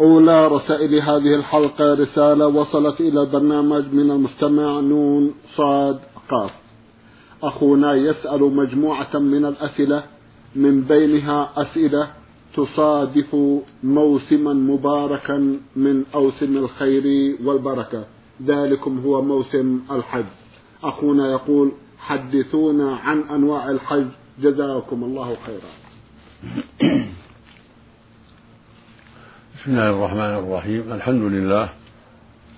أولى رسائل هذه الحلقة رسالة وصلت إلى البرنامج من المستمع نون صاد قاف. أخونا يسأل مجموعة من الأسئلة من بينها أسئلة تصادف موسما مباركا من أوسم الخير والبركة. ذلكم هو موسم الحج. أخونا يقول حدثونا عن أنواع الحج جزاكم الله خيرا. بسم الله الرحمن الرحيم. الحمد لله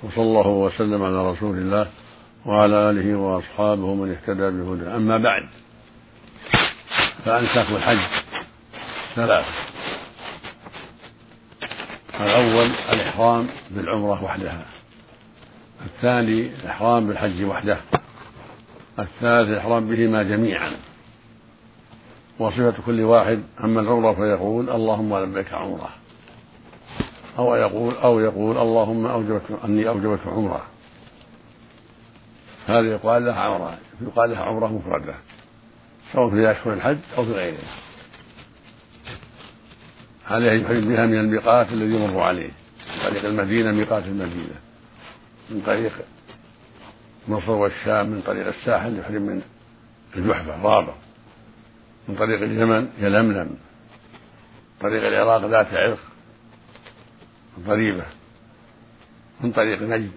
وصلى الله وسلم على رسول الله وعلى آله وأصحابه من اهتدى بهداه. أما بعد فأنساك الحج ثلاث الأول الإحرام بالعمرة وحدها. الثاني الإحرام بالحج وحده. الثالث الإحرام بهما جميعا. وصفة كل واحد أما العمرة فيقول اللهم لبيك عمرة. أو يقول أو يقول اللهم أوجبت أني أوجبت عمرة. هذا يقال لها عمرة يقال لها عمرة مفردة. سواء في أشهر الحج أو في غيره عليه يحرم بها من الميقات الذي يمر عليه. من طريق المدينة ميقات المدينة. من طريق مصر والشام من طريق الساحل يحرم من الجحفة رابط من طريق اليمن يلملم. طريق العراق ذات عرق. ضريبة من طريق نجد.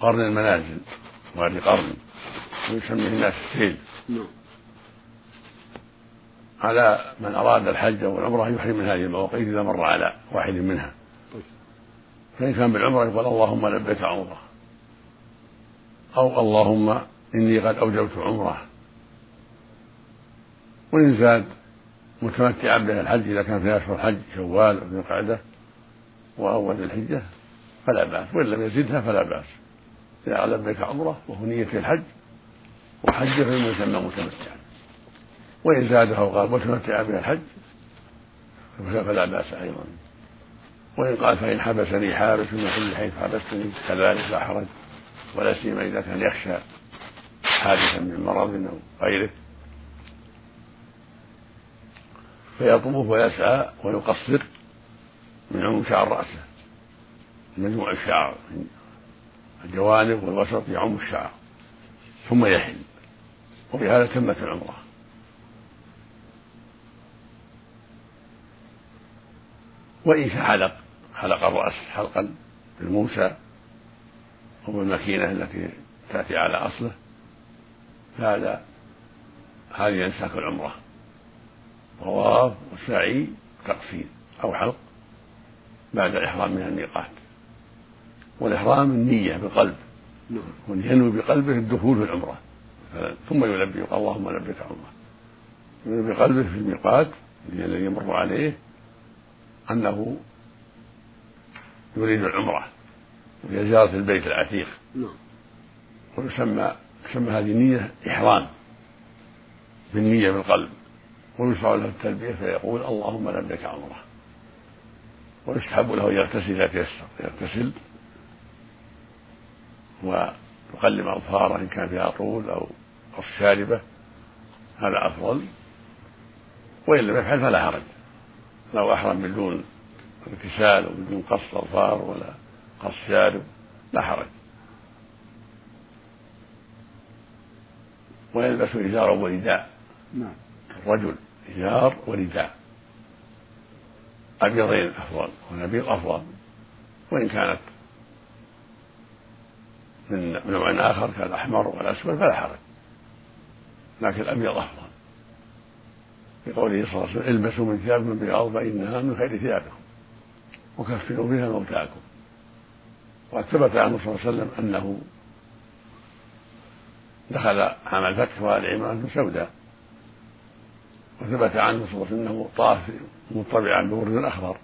قرن المنازل. وادي قرن. ويسميه الناس السيل. نعم. على من أراد الحج أو العمرة يحرم من هذه المواقيت إذا مر على واحد منها. فإن كان بالعمرة يقول اللهم لبيك عمرة. أو اللهم إني قد أوجبت عمرة. وإن زاد متمتعا به الحج إذا كان في أشهر الحج شوال وذي القعدة وأول الحجة فلا بأس. وإن لم يزدها فلا بأس. إذا لبيك عمرة وهو نية الحج وحج فإنه يسمى متمتعا. وإن زادها وقال متمتعا به الحج فلا بأس أيضا. وإن قال فإن حبسني حابس من كل حيث حبستني كذلك لا حرج ولا سيما إذا كان يخشى حادثا من مرض أو غيره. فيطوف ويسعى ويقصر من عموم شعر رأسه مجموع الشعر الجوانب والوسط يعم الشعر ثم يحل. وبهذا تمت العمرة. وإن حلق حلق الرأس حلقا بالموسى أو بالمكينة التي تأتي على أصله فهذا هذه ينساك العمرة. طواف وسعي تقصير أو حلق بعد الإحرام من الميقات والإحرام النية بالقلب. ينوي بقلبه الدخول في العمرة ثم يلبي يقول اللهم لبيك عمرة ينوي بقلبه في الميقات الذي يمر عليه أنه يريد العمرة وهي زيارة البيت العتيق. ويسمى تسمى هذه النية إحرام. بالنية بالقلب. ويشرع له التلبية فيقول اللهم لبيك عمره ويستحب له أن يغتسل إذا تيسر يغتسل. ويقلم أظفاره إن كان فيها طول أو قص شاربة. هذا أفضل. وإن لم يفعل فلا حرج. لو أحرم بدون اغتسال وبدون قص أظفار ولا قص شارب لا حرج. ويلبس إزارا ورداء نعم. الرجل إزار ورداء. أبيضين أفضل والأبيض أفضل. وإن كانت من نوع آخر كالأحمر والأسود فلا حرج. لكن الأبيض أفضل. لقوله صلى الله عليه وسلم البسوا من ثياب من بياض فإنها من خير ثيابكم. وكفنوا بها موتاكم. وقد ثبت عنه صلى الله عليه وسلم أنه دخل عام الفتح وآل عمران سوداء وثبت عنه صلى الله عليه وسلم أنه طاف مطبعا بورد أخضر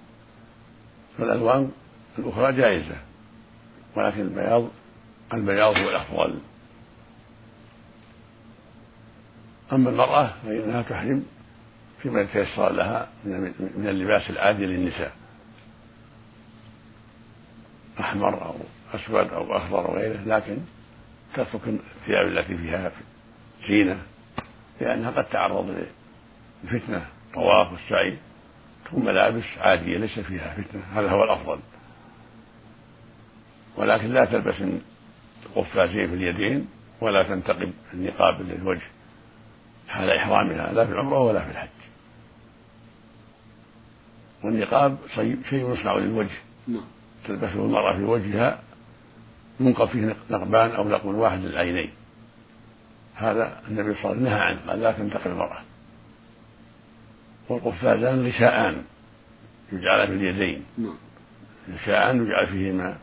فالألوان الأخرى جائزة ولكن البياض البياض هو الأفضل. أما المرأة فإنها تحرم فيما يتيسر لها من اللباس العادي للنساء. أحمر أو أسود أو أخضر أو غيره لكن تترك الثياب التي فيها زينة لأنها قد تعرض لفتنة طواف والسعي تكون ملابس عادية ليس فيها فتنة. هذا هو الأفضل. ولكن لا تلبس قفازين في اليدين ولا تنتقب النقاب للوجه حال إحرامها لا في العمرة ولا في الحج. والنقاب شيء يصنع للوجه. نعم. تلبسه المرأة في وجهها ينقب فيه نقبان أو نقب واحد للعينين. هذا النبي صلى الله عليه وسلم نهى عنه قال لا تنتقل المرأة. والقفازان غشاءان يجعل في اليدين. نعم. غشاءان يجعل فيهما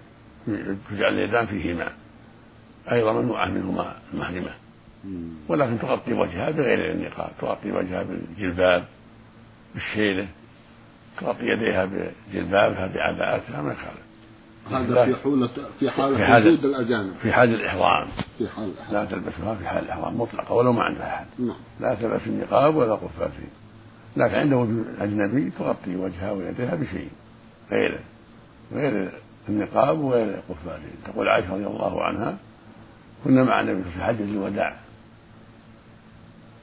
تجعل اليدان فيهما. أيضا ممنوعة منهما المحرمة ولكن تغطي وجهها بغير النقاب تغطي وجهها بالجلباب بالشيلة تغطي يديها بجلبابها بعباءتها ما يخالف. هذا في حالة في حال وجود الأجانب في حال الإحرام. في حال الإحرام. لا تلبسها في حال الإحرام مطلقة ولو ما عندها أحد نعم. لا تلبس النقاب ولا قفازين. لكن عند وجود أجنبي تغطي وجهها ويديها بشيء غير غير النقاب وغير القفازين تقول عائشة رضي الله عنها كنا مع النبي في حجة الوداع.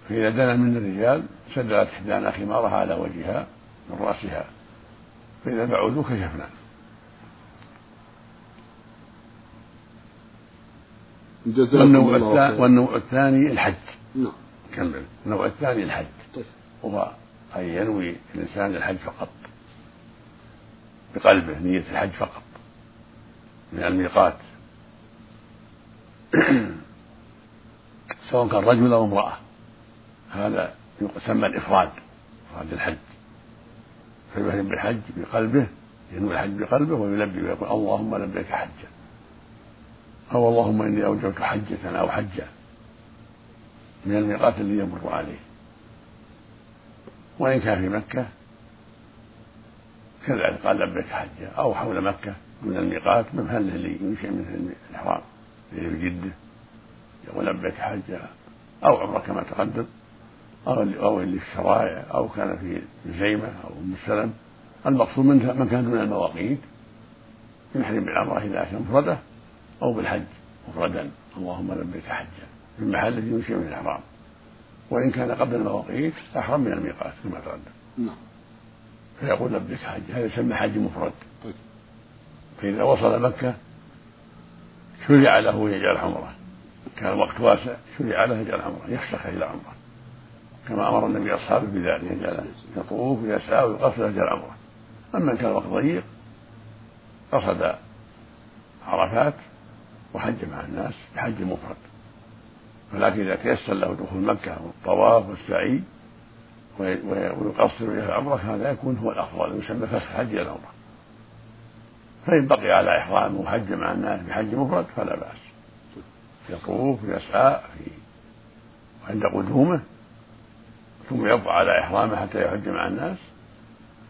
فإذا دنا من الرجال سدلت إحدانا خمارها على وجهها من رأسها. فإذا بعودوا كشفنا. والنوع الثاني والنوع الثاني الحج. نعم. كمل. النوع الثاني الحج. طيب. وهو أن ينوي الإنسان الحج فقط. بقلبه نية الحج فقط. من الميقات. سواء كان رجل أو امرأة. هذا يسمى الإفراد إفراد الحج. فيحرم بالحج بقلبه ينوي الحج بقلبه ويلبي ويقول اللهم لبيك حجا أو اللهم إني أوجبت حجة أو حجة. من الميقات الذي يمر عليه. وإن كان في مكة كذلك قال لبيك حجة أو حول مكة من الميقات محل اللي يمشي منه الإحرام اللي في جدة يقول لبيك حجة أو عمرة كما تقدم أو اللي في الشرائع أو كان في زيمة أو أم السلم المقصود منها من كان دون المواقيت يحرم بالعمرة إذا كان مفردة أو بالحج مفردا. اللهم لبيك حجا في الذي يمشي من الإحرام. وإن كان قبل المواقيت أحرم من الميقات كما تقدم. نعم. فيقول لبيك حج هذا يسمى حج مفرد. طيب. فإذا وصل مكة شرع له يجعل عمرة كان الوقت واسع شرع له يجعل عمرة يفسخ إلى عمرة كما أمر النبي أصحابه بذلك يجعل يطوف ويسعى ويقصد يجعل عمرة أما إن كان الوقت ضيق قصد عرفات وحج مع الناس بحج مفرد. ولكن إذا تيسر له دخول مكة والطواف والسعي ويقصر إلى العمرة هذا يكون هو الأفضل ويسمى فسخ حج إلى العمرة. فإن بقي على إحرامه وحج مع الناس بحج مفرد فلا بأس. يطوف ويسعى في وعند قدومه ثم يبقى على إحرامه حتى يحج مع الناس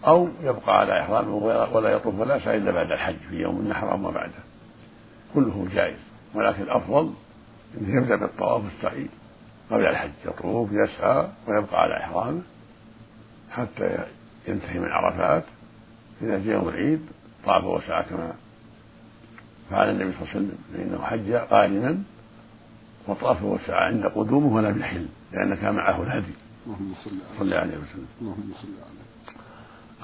أو يبقى على إحرامه ولا يطوف ولا يسعى إلا بعد الحج في يوم النحر وما بعده. كله جائز ولكن الأفضل يبدأ بالطواف والسعي قبل الحج يطوف يسعى ويبقى على إحرامه حتى ينتهي من عرفات. إذا جاء يوم العيد طاف وسعى كما فعل النبي صلى الله عليه وسلم فإنه حج قارنا وطاف وسعى عند قدومه ولا بالحل لأن كان معه الهدي. اللهم صل عليه وسلم. اللهم صل عليه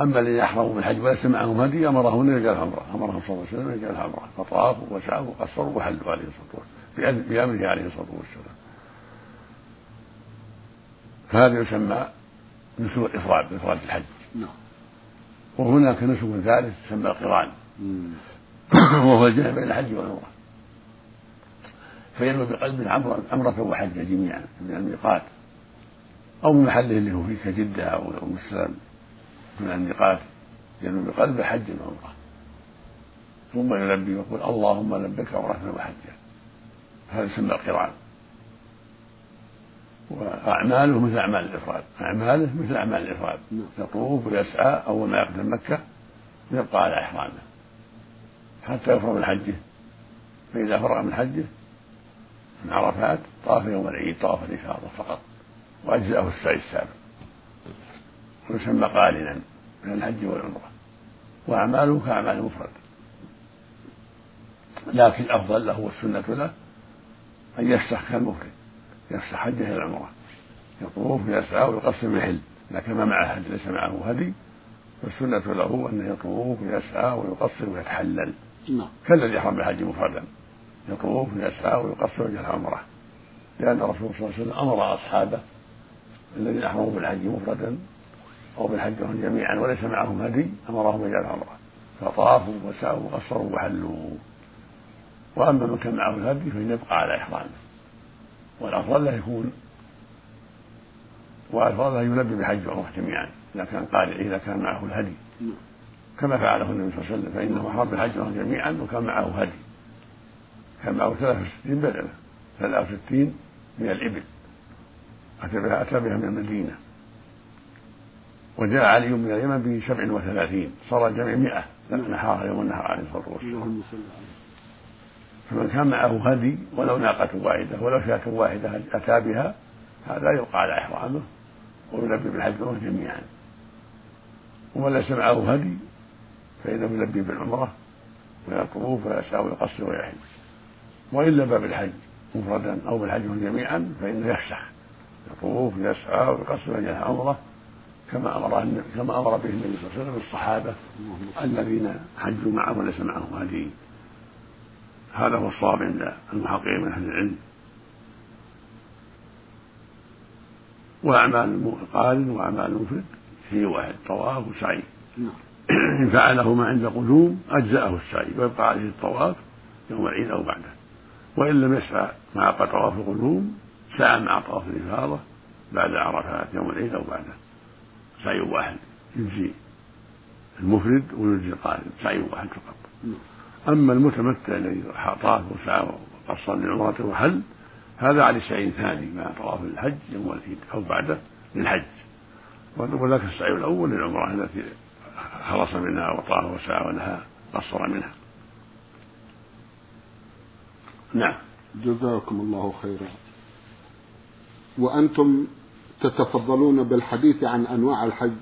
أما الذين يحرموا بالحج وليس معهم هدي أمرهم أن يجعل عمرة أمرهم صلى الله عليه وسلم أن يجعل عمرة فطافوا وسعوا وقصروا وحلوا عليه الصلاة والسلام. بأمره عليه الصلاة والسلام. فهذا يسمى نسوء الإفراد إفراد الحج. نعم. وهناك نسك ثالث يسمى القران. وهو الجمع بين الحج والعمرة. فينوي بقلب عمرة وحجة جميعا من الميقات. أو من محله اللي هو فيه كجدة أو أم السلام. من الميقات. ينوي بقلبه حج وعمرة. ثم يلبي ويقول اللهم لبيك عمرة وحجا. هذا يسمى القران. وأعماله مثل أعمال الإفراد. أعماله مثل أعمال الإفراد. نعم. يطوف ويسعى أول ما يقدم مكة يبقى على إحرامه. حتى يفرغ من حجه. فإذا فرغ من حجه من عرفات طاف يوم العيد طواف الإفاضة فقط. وأجزأه السعي السابق ويسمى قارنا من الحج والعمرة. وأعماله كأعمال المفرد لكن الأفضل له والسنة له أن يفسخ كالمفرد يفسخ حجة إلى العمرة يطوف ويسعى ويقصر ويحل لكن ما معه هدي ليس معه هدي. والسنة له أنه يطوف ويسعى ويقصر ويتحلل. نعم. كالذي يحرم بالحج مفردا. يطوف ويسعى ويقصر وجه العمرة. لأن الرسول صلى الله عليه وسلم أمر أصحابه الذين أحرموا بالحج مفردا أو بالحج هم جميعا وليس معهم هدي أمرهم بجعل عمرة فطافوا وسعوا وقصروا وحلوا. وأما من كان معه الهدي فإن يبقى على إحرامه. والأفضل له يكون والأفضل له يلبي بحج وعمرة جميعا إذا كان قارئ إذا كان معه الهدي. كما فعله النبي صلى الله عليه وسلم فإنه أحرم بالحج وعمرة جميعا وكان معه هدي كان معه 63 بدنة 63 من الإبل أتى بها أتى بها من المدينة. وجاء علي من اليمن بسبع وثلاثين صار الجميع مئة نحرها يوم النهر عليه الصلاة والسلام. فمن كان معه هدي ولو ناقة واحدة ولو شاة واحدة أتى بها هذا يوقع على إحرامه ويلبي بالحج جميعا. ومن ليس معه هدي فإنه يلبي بالعمرة ويطوف ويسعى ويقصر ويحج. وإن لبى بالحج مفردا أو بالحج جميعا فإنه يفسخ. يطوف ويسعى ويقصر وجه العمرة كما أمر كما أمر به النبي صلى الله عليه وسلم الصحابة الذين حجوا معه وليس معهم هدي. هذا هو الصواب عند المحققين من أهل العلم. وأعمال القارن وأعمال المفرد شيء واحد طواف وسعي. نعم. إن فعله ما عند قدوم أجزأه السعي ويبقى عليه الطواف يوم العيد أو بعده. وإن لم يسعى مع طواف القدوم سعى مع طواف الإفاضة بعد عرفات يوم العيد أو بعده. سعي واحد يجزي المفرد ويجزي القارن سعي واحد فقط. نعم. أما المتمتع الذي طاف وسعى وقصر لعمرته وحل هذا على سعي ثاني مع طواف الحج يوم العيد أو بعده للحج. وذاك السعي الأول للعمرة التي خلص منها وطاف وسعى ولها قصر منها. نعم. جزاكم الله خيرا. وأنتم تتفضلون بالحديث عن أنواع الحج.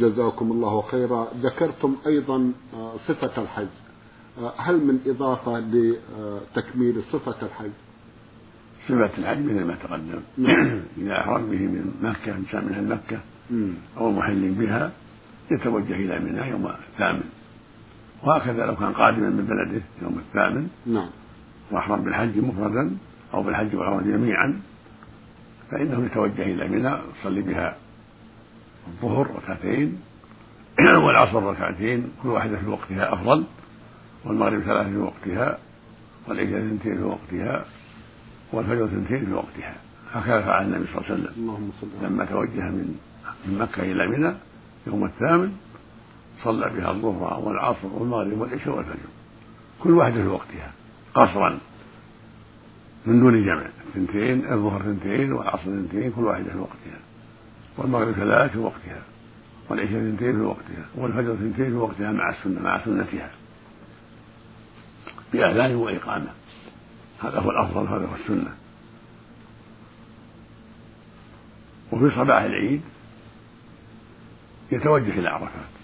جزاكم الله خيرا. ذكرتم أيضا آه، صفة الحج. هل من إضافة لتكميل صفة الحج صفة الحج مثل ما تقدم. نعم. إذا أحرم به من مكة إنسان من مكة أو محل بها يتوجه إلى منى يوم الثامن. وهكذا لو كان قادما من بلده يوم الثامن. نعم. وأحرم بالحج مفردا أو بالحج والعمرة جميعا فإنه يتوجه إلى منى يصلي بها الظهر ركعتين والعصر ركعتين كل واحدة في وقتها أفضل. والمغرب ثلاث في وقتها والعشاء اثنتين في وقتها والفجر اثنتين في وقتها. هكذا فعل النبي صلى الله عليه وسلم. لما توجه من من مكة إلى منى يوم الثامن صلى بها الظهر والعصر والمغرب والعشاء والفجر. كل واحدة في وقتها قصرا. من دون جمع. اثنتين الظهر اثنتين والعصر اثنتين كل واحدة في وقتها. والمغرب ثلاث في وقتها والعشاء اثنتين في وقتها والفجر اثنتين في وقتها مع السنة مع سنتها. بأذان وإقامة. هذا هو الأفضل هذا هو السنة. وفي صباح العيد يتوجه إلى عرفات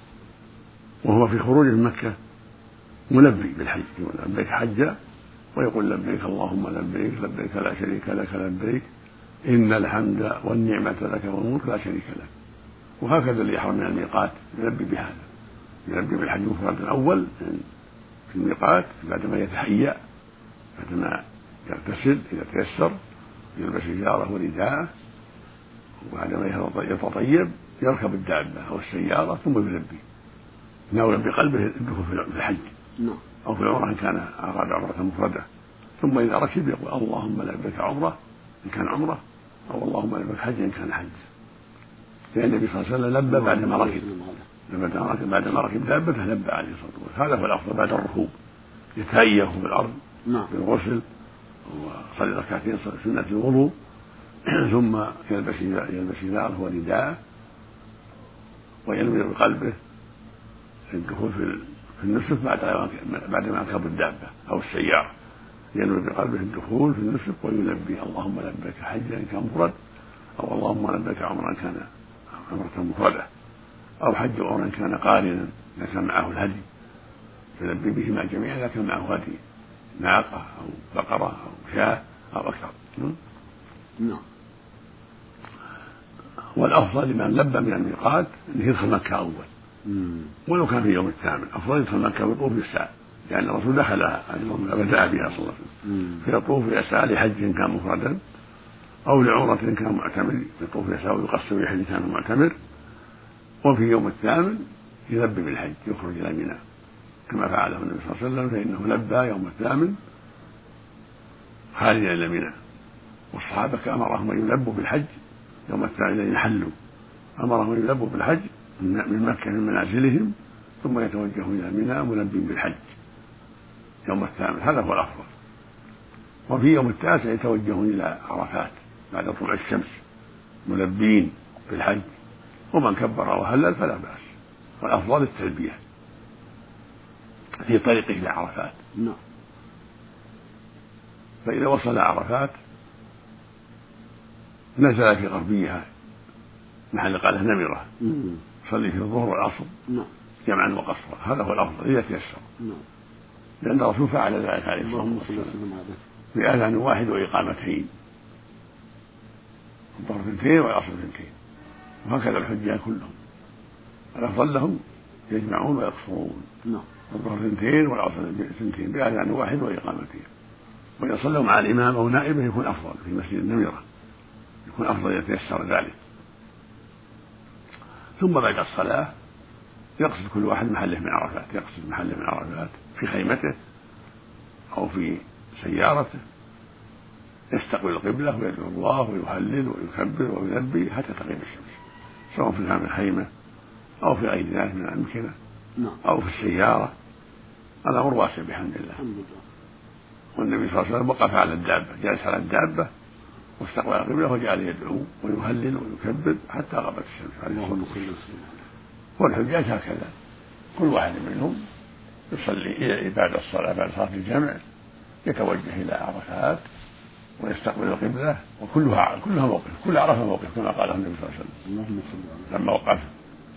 وهو في خروجه من مكة ملبي بالحج لبيك حجا ويقول لبيك اللهم لبيك لبيك لا شريك لك لبيك إن الحمد والنعمة لك والملك لا شريك لك. وهكذا اللي يحرم من الميقات يلبي بهذا. يلبي بالحج مفرد الأول في الميقات بعدما يتهيأ بعدما يغتسل إذا تيسر يلبس إزاره ورداءه وبعدما يتطيب يركب الدابة أو السيارة ثم يلبي. ناولا بقلبه الدخول في الحج. نعم. أو في العمرة إن كان أراد عمرة مفردة. ثم إذا ركب يقول اللهم لبيك عمرة إن كان عمرة أو اللهم لبيك حج إن كان حج. لأن النبي صلى الله عليه وسلم لبى بعد ما ركب. بعد ما ركب دابته لبى عليه الصلاة والسلام. هذا هو الأفضل بعد الركوب. يتهيأ في الأرض نعم. بالغسل وصلي ركعتين سنة الوضوء. ثم يلبس يلبس إزاره ورداءه وينوي بقلبه الدخول في في النسك بعد بعد ما يركب الدابة أو السيارة. ينوي بقلبه الدخول في النسك ويلبي اللهم لبيك حجا كان مفرد أو اللهم لبيك عمرا كان عمرة مفردة. أو حج عمرا كان قارنا إذا كان معه الهدي يلبي بهما جميعا إذا كان معه هدي ناقة أو بقرة أو شاة أو أكثر نعم؟ والأفضل لمن لبى من الميقات أنه يدخل مكة أول. ولو كان في يوم الثامن أفضل يدخل مكة ويطوف بالسعي لأن الرسول دخلها بدأ بها صلى الله عليه وسلم. فيطوف يسعى لحج كان مفردا أو لعمرة كان معتمر يطوف يسعى ويقصر بحج كان معتمر وفي يوم الثامن يلبي بالحج يخرج إلى منى. كما فعله النبي صلى الله عليه وسلم فإنه لبى يوم الثامن خارجا إلى منى. والصحابة أمرهم أن يلبوا بالحج يوم الثاني الذين حلوا أمرهم أن يلبوا بالحج من مكة من منازلهم ثم يتوجهوا إلى منى ملبٍ بالحج يوم الثامن. هذا هو الأفضل. وفي يوم التاسع يتوجهون إلى عرفات بعد طلوع الشمس ملبين بالحج. ومن كبر وهلل فلا بأس. والأفضل التلبية في طريقه إلى عرفات. نعم. فإذا وصل عرفات نزل في غربيها محل قاله نمرة. صلي في الظهر والعصر نعم. جمعا وقصرا. هذا هو الأفضل إذا تيسر. نعم. لأن الرسول فعل ذلك عليه الصلاة والسلام. بأذان واحد وإقامتين. الظهر اثنتين والعصر اثنتين. وهكذا الحجاج كلهم. الأفضل لهم يجمعون ويقصرون. نعم. الظهر اثنتين والعصر اثنتين بأذان واحد وإقامتين وإذا صلوا مع الإمام أو نائبه يكون أفضل في مسجد النمرة. يكون أفضل يتيسر ذلك. ثم بعد الصلاة يقصد كل واحد محله من عرفات. يقصد محله من عرفات في خيمته أو في سيارته. يستقبل القبلة ويدعو الله ويهلل ويكبر ويلبي حتى تغيب الشمس. سواء في الخيمة أو في غير ذلك من الأمكنة نعم. أو في السيارة الأمر واسع بحمد الله. الحمد لله. والنبي صلى الله عليه وسلم وقف على الدابة جالس على الدابة واستقبل القبلة وجعل يدعو ويهلل ويكبر حتى غابت الشمس عليه الصلاة والسلام. والحجاج هكذا. كل واحد منهم يصلي بعد الصلاة بعد صلاة الجمع يتوجه إلى عرفات ويستقبل القبلة. وكلها كلها موقف كل عرفة موقف كما قاله النبي صلى الله عليه وسلم. اللهم صل لما وقف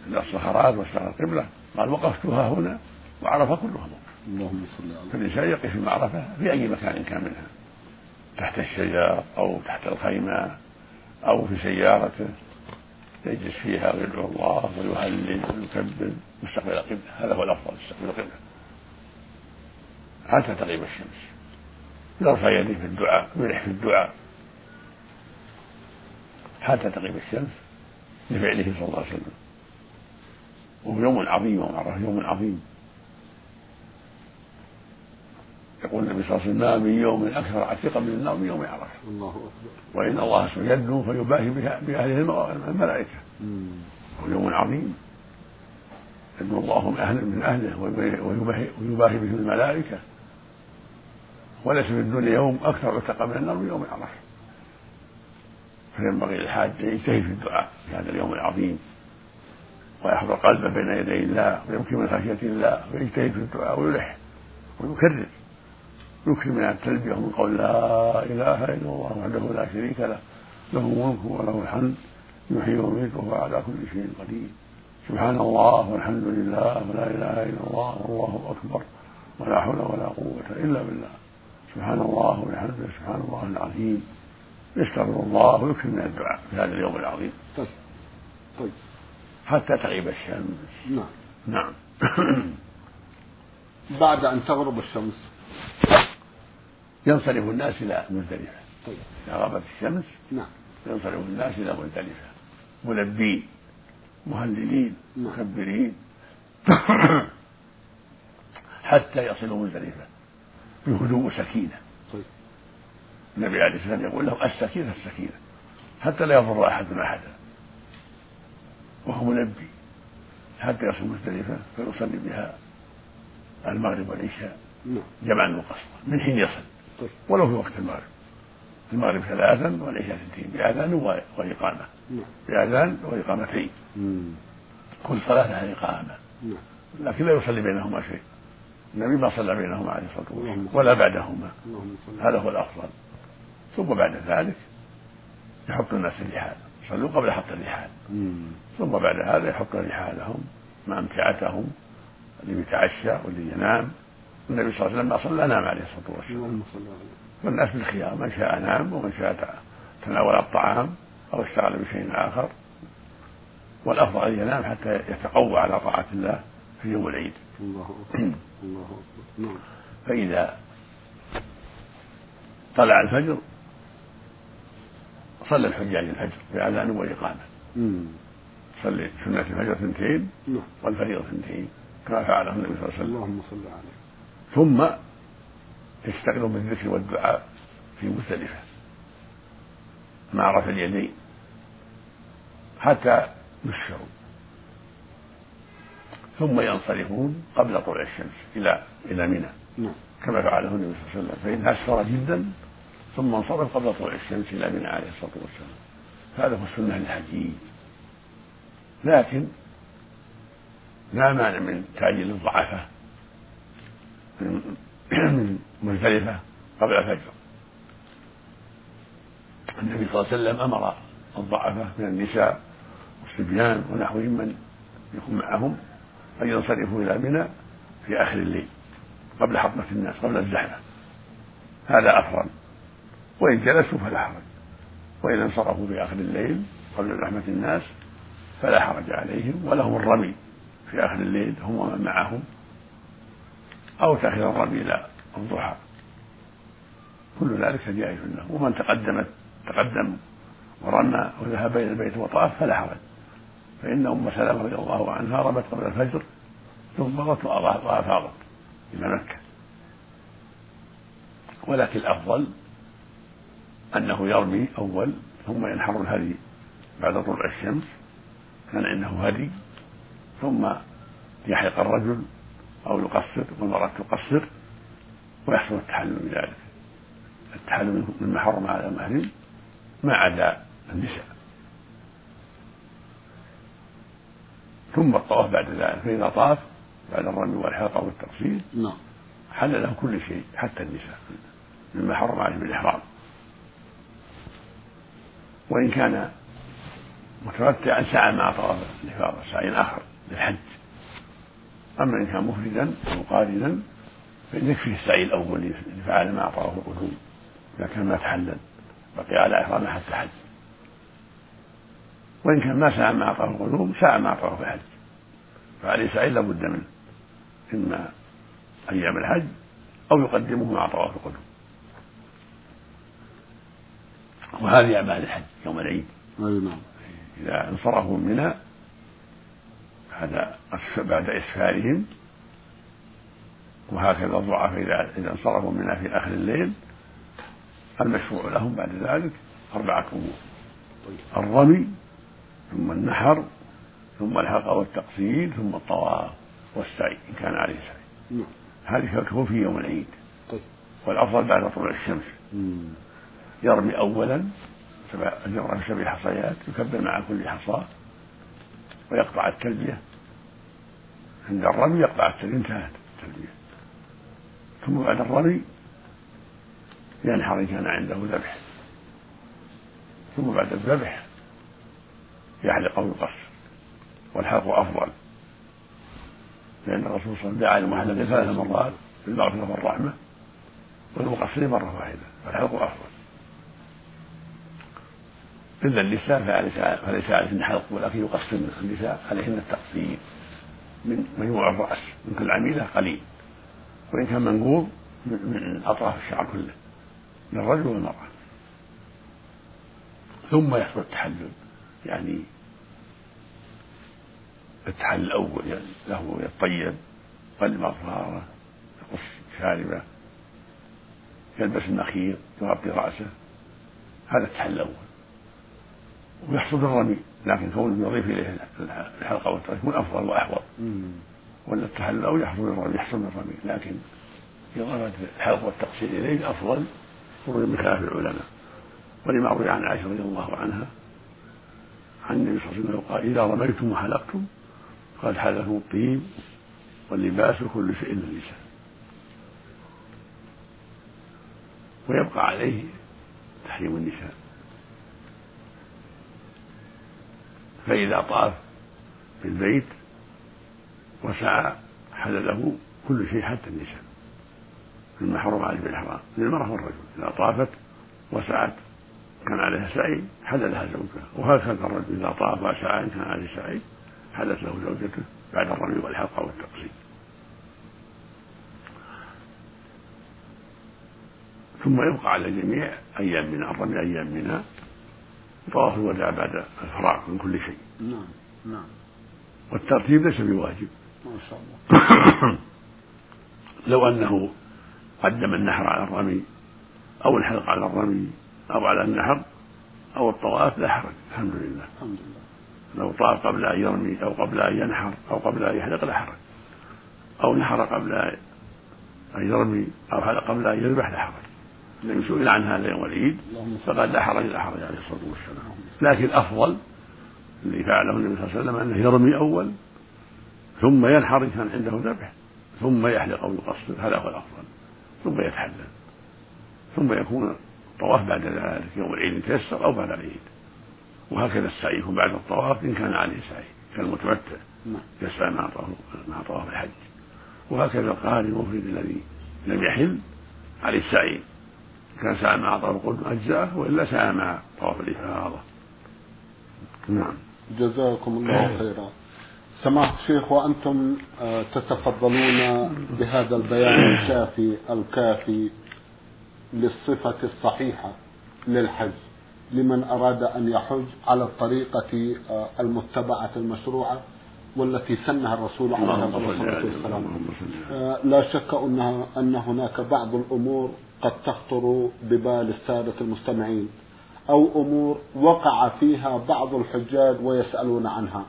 عند الصخرات واستقبل القبلة قال وقفتها هنا وعرفة كلها موقف. اللهم صل على فالإنسان يقف في المعرفة في أي مكان كان منها. تحت الشجر أو تحت الخيمة أو في سيارته. يجلس فيها ويدعو الله ويهلل ويكبر مستقبل القبلة. هذا هو الأفضل يستقبل القبلة. حتى تغيب الشمس. يرفع يديه في الدعاء ويلح في الدعاء. حتى تغيب الشمس لفعله صلى الله عليه وسلم. وهو يوم عظيم يوم عرفه يوم عظيم. يقول النبي صلى الله عليه وسلم ما من يوم أكثر عتيقا من النار من يوم عرفه الله أكبر. وإن الله سيدنو فيباهي بأهله الملائكة. هو يوم عظيم. يدنو الله من أهله من أهله ويباهي, ويباهي به الملائكة. وليس في الدنيا يوم أكثر عتق من النار من يوم عرفه فينبغي للحاج أن يجتهد في الدعاء في هذا اليوم العظيم ويحضر قلبه بين يدي الله ويبكي من خشية الله ويجتهد في الدعاء ويلح ويكرر. يكثر من التلبية ومن قول لا إله إلا الله وحده لا شريك له. له الملك وله الحمد. يحيي ويميت وهو على كل شيء قدير. سبحان الله والحمد لله ولا إله إلا الله والله أكبر. ولا حول ولا قوة إلا بالله. سبحان الله وبحمده سبحان الله العظيم. يستغفر الله ويكثر من الدعاء في هذا اليوم العظيم. طيب. طيب. حتى تغيب الشمس. نعم. نعم. بعد أن تغرب الشمس. ينصرف الناس إلى مزدلفة طيب. إذا غابت الشمس نعم. ينصرف الناس إلى مزدلفة ملبين مهللين نعم. مكبرين. حتى يصلوا مزدلفة بهدوء وسكينة طيب. النبي عليه الصلاة والسلام يقول لهم السكينة السكينة. حتى لا يضر أحد أحدا. وهو منبي. حتى يصل مزدلفة فيصلي بها المغرب والعشاء. نعم. جمعا وقصرا. من حين يصل. طيب. ولو في وقت المغرب. المغرب ثلاثا والعشاء اثنتين بأذان وإقامة. نعم. بأذان وإقامتين. كل صلاة لها إقامة. نعم. لكن لا يصلي بينهما شيء. النبي ما صلى بينهما عليه الصلاة والسلام ولا بعدهما. هذا هو الأفضل. ثم بعد ذلك يحط الناس الرحال صلوا قبل حط الرحال. ثم بعد هذا يحط رحالهم مع امتعتهم اللي يتعشى واللي ينام. النبي صلى الله عليه وسلم ما صلى نام عليه الصلاة والسلام. والناس بالخيار من شاء نام ومن شاء تناول الطعام أو اشتغل بشيء آخر. والأفضل أن ينام حتى يتقوى على طاعة الله في يوم العيد. الله أكبر. الله أكبر. نعم. فإذا طلع الفجر صلى الحجاج الفجر بأذان وإقامة. صلي سنة الفجر اثنتين نعم. والفريضة اثنتين كما فعله النبي صلى الله عليه وسلم. اللهم صل عليه. ثم يشتغل بالذكر والدعاء في مزدلفة. مع رفع اليدين حتى يسفروا ثم ينصرفون قبل طلوع الشمس إلى إلى منى. نعم. كما فعله النبي صلى الله عليه وسلم. فإن أسفر جدا ثم انصرف قبل طلوع الشمس إلى منى عليه الصلاة والسلام. هذا هو السنة للحجيج لكن لا مانع من تعجيل الضعفاء من من مزدلفة قبل الفجر. النبي صلى الله عليه وسلم أمر الضعفاء من النساء والصبيان ونحوهم من يكون معهم أن ينصرفوا إلى منى في آخر الليل قبل حطمة الناس قبل الزحمة. هذا أفضل. وإن جلسوا فلا حرج. وإن انصرفوا في آخر الليل قبل زحمة الناس فلا حرج عليهم ولهم الرمي في آخر الليل هم ومن معهم. أو تأخير الرمي إلى الضحى. كل ذلك جائز له. ومن تقدمت تقدم ورمى وذهب بين البيت وطاف فلا حرج. فإن أم سلمة رضي الله عنها رمت قبل الفجر ثم مضت وأفاضت إلى مكة. ولكن الأفضل أنه يرمي أول ثم ينحر الهدي بعد طلوع الشمس كان عنده هدي ثم يحلق الرجل أو يقصر والمرأة تقصر ويحصل التحلل بذلك التحلل مما حرم على المحرم ما عدا النساء. ثم الطواف بعد ذلك. فإذا طاف بعد الرمي والحلقة والتقصير نعم. حل له كل شيء حتى النساء مما حرم عليه بالإحرام. وإن كان متمتعا سعى مع طواف الإفاضة سعي آخر للحج. أما إن كان مفردا أو قارنا فإن يكفيه السعي الأول اللي فعل مع طواف القدوم إذا كان ما تحلل بقي على إحرامه حتى حج. وإن كان ما سعى مع طواف القدوم سعى مع طواف الحج. فعليه سعي لابد منه. إما أيام الحج أو يقدمه مع طواف القدوم وهذه أعمال الحج يوم العيد. نعم. إذا انصرفوا من منى بعد بعد إسفارهم وهكذا الضعفاء إذا إذا انصرفوا منها في آخر الليل المشروع لهم بعد ذلك أربعة أمور. الرمي ثم النحر ثم الحلقة والتقصير ثم الطواف والسعي إن كان عليه سعي. نعم. هذه تكون في يوم العيد. طيب. والأفضل بعد طلوع الشمس. مم. يرمي أولا سبع يرمي سبع حصيات يكبر مع كل حصاة ويقطع التلبية. عند الرمي يقطع التلبية انتهت التلبية. ثم بعد الرمي ينحر إن كان عنده ذبح. ثم بعد الذبح يحلق أو يقصر والحلق أفضل. لأن الرسول صلى الله عليه وسلم دعا للمحلق ثلاث مرات بالمغفرة والرحمة والمقصر مرة واحدة فالحلق أفضل. إلا النساء فليس عليهن حلق ولكن يقصر النساء عليهن التقصير من مجموع الرأس من كل عميلة قليل. وإن كان منقوض من أطراف الشعر كله للرجل والمرأة. ثم يحصل التحلل. يعني التحلل الأول يعني له يطيب يقلم أظفاره يقص شاربه يلبس النخير يغطي رأسه. هذا التحلل الأول. ويحصل الرمي لكن كون يضيف إليه الحلقة والترك يكون افضل وأحوط. ولا التحلل أو يحصل الرمي يحصل الرمي. لكن اضافه الحلق والتقصير إليه افضل خروج بخلاف العلماء. ولما روي عن عائشة رضي الله عنها عن النبي صلى الله عليه وسلم قال إذا رميتم وحلقتم قد حلكم الطيب واللباس كل شيء للنساء ويبقى عليه تحريم النساء. فإذا طاف في البيت وسعى حل له كل شيء حتى النساء. حرم عليه بالإحرام. للمرأة والرجل. إذا طافت وسعت كان عليها سعي حل لها زوجها وهكذا الرجل إذا طاف وسعى إن كان عليه سعي حلت له زوجته بعد الرمي والحلقة والتقصير. ثم يبقى على الجميع أيام من الرمي أيام منها طواف الوداع بعد الفراغ من كل شيء. نعم نعم. والترتيب ليس بواجب. ما شاء الله. لو أنه قدم النحر على الرمي أو الحلق على الرمي أو على النحر أو الطواف لا حرج الحمد لله. الحمد لله. لو طاف قبل أن يرمي أو قبل أن ينحر أو قبل أن يحلق لا حرج أو نحر قبل أن يرمي أو حلق قبل أن يذبح لا حرج النبي سئل عن هذا يوم العيد فقال لا حرج لا حرج عليه الصلاة والسلام. لكن الأفضل الذي فعله النبي صلى الله عليه وسلم أنه يرمي أول ثم ينحر إن كان عنده ذبح ثم يحلق أو يقصر. هذا هو الأفضل. ثم يتحلل. ثم يكون الطواف بعد ذلك يوم العيد تيسر أو بعد العيد. وهكذا السعي يكون بعد الطواف إن كان عليه سعي كالمتمتع نعم. يسعى مع طواف مع طواف الحج. وهكذا القارئ المفرد الذي لم يحل عليه السعي. كان سعى مع طواف القدم أجزاءه وإلا سعى مع طواف الإفاضة. نعم. جزاكم الله خيرا. سماحة الشيخ وأنتم آه، تتفضلون بهذا البيان الشافي الكافي. للصفة الصحيحة للحج لمن أراد أن يحج على الطريقة آه، المتبعة المشروعة والتي سنها الرسول عليه الصلاة والسلام. آه، لا شك أنها أن هناك بعض الأمور قد تخطر ببال السادة المستمعين أو أمور وقع فيها بعض الحجاج ويسألون عنها.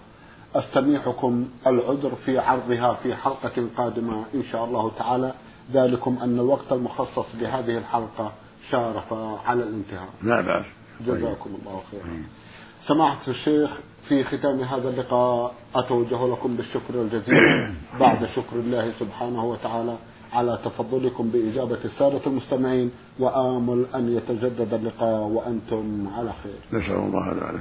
أستميحكم العذر في عرضها في حلقة قادمة إن شاء الله تعالى. ذلكم أن الوقت المخصص لهذه الحلقة شارف على الانتهاء. لا بأس. جزاكم الله خيرا. سماحة الشيخ في ختام هذا اللقاء أتوجه لكم بالشكر الجزيل. بعد شكر الله سبحانه وتعالى على تفضلكم بإجابة السادة المستمعين وآمل أن يتجدد اللقاء وأنتم على خير. نسأل الله ذلك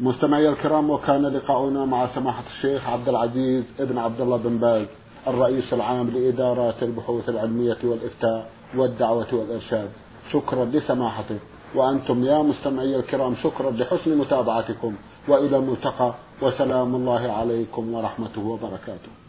مستمعي الكرام وكان لقاؤنا مع سماحة الشيخ عبد العزيز ابن عبد الله بن باز. الرئيس العام لإدارات البحوث العلمية والإفتاء والدعوة والإرشاد. شكرا لسماحته وأنتم يا مستمعي الكرام شكرا لحسن متابعتكم. وإلى الملتقى. وسلام الله عليكم ورحمته وبركاته.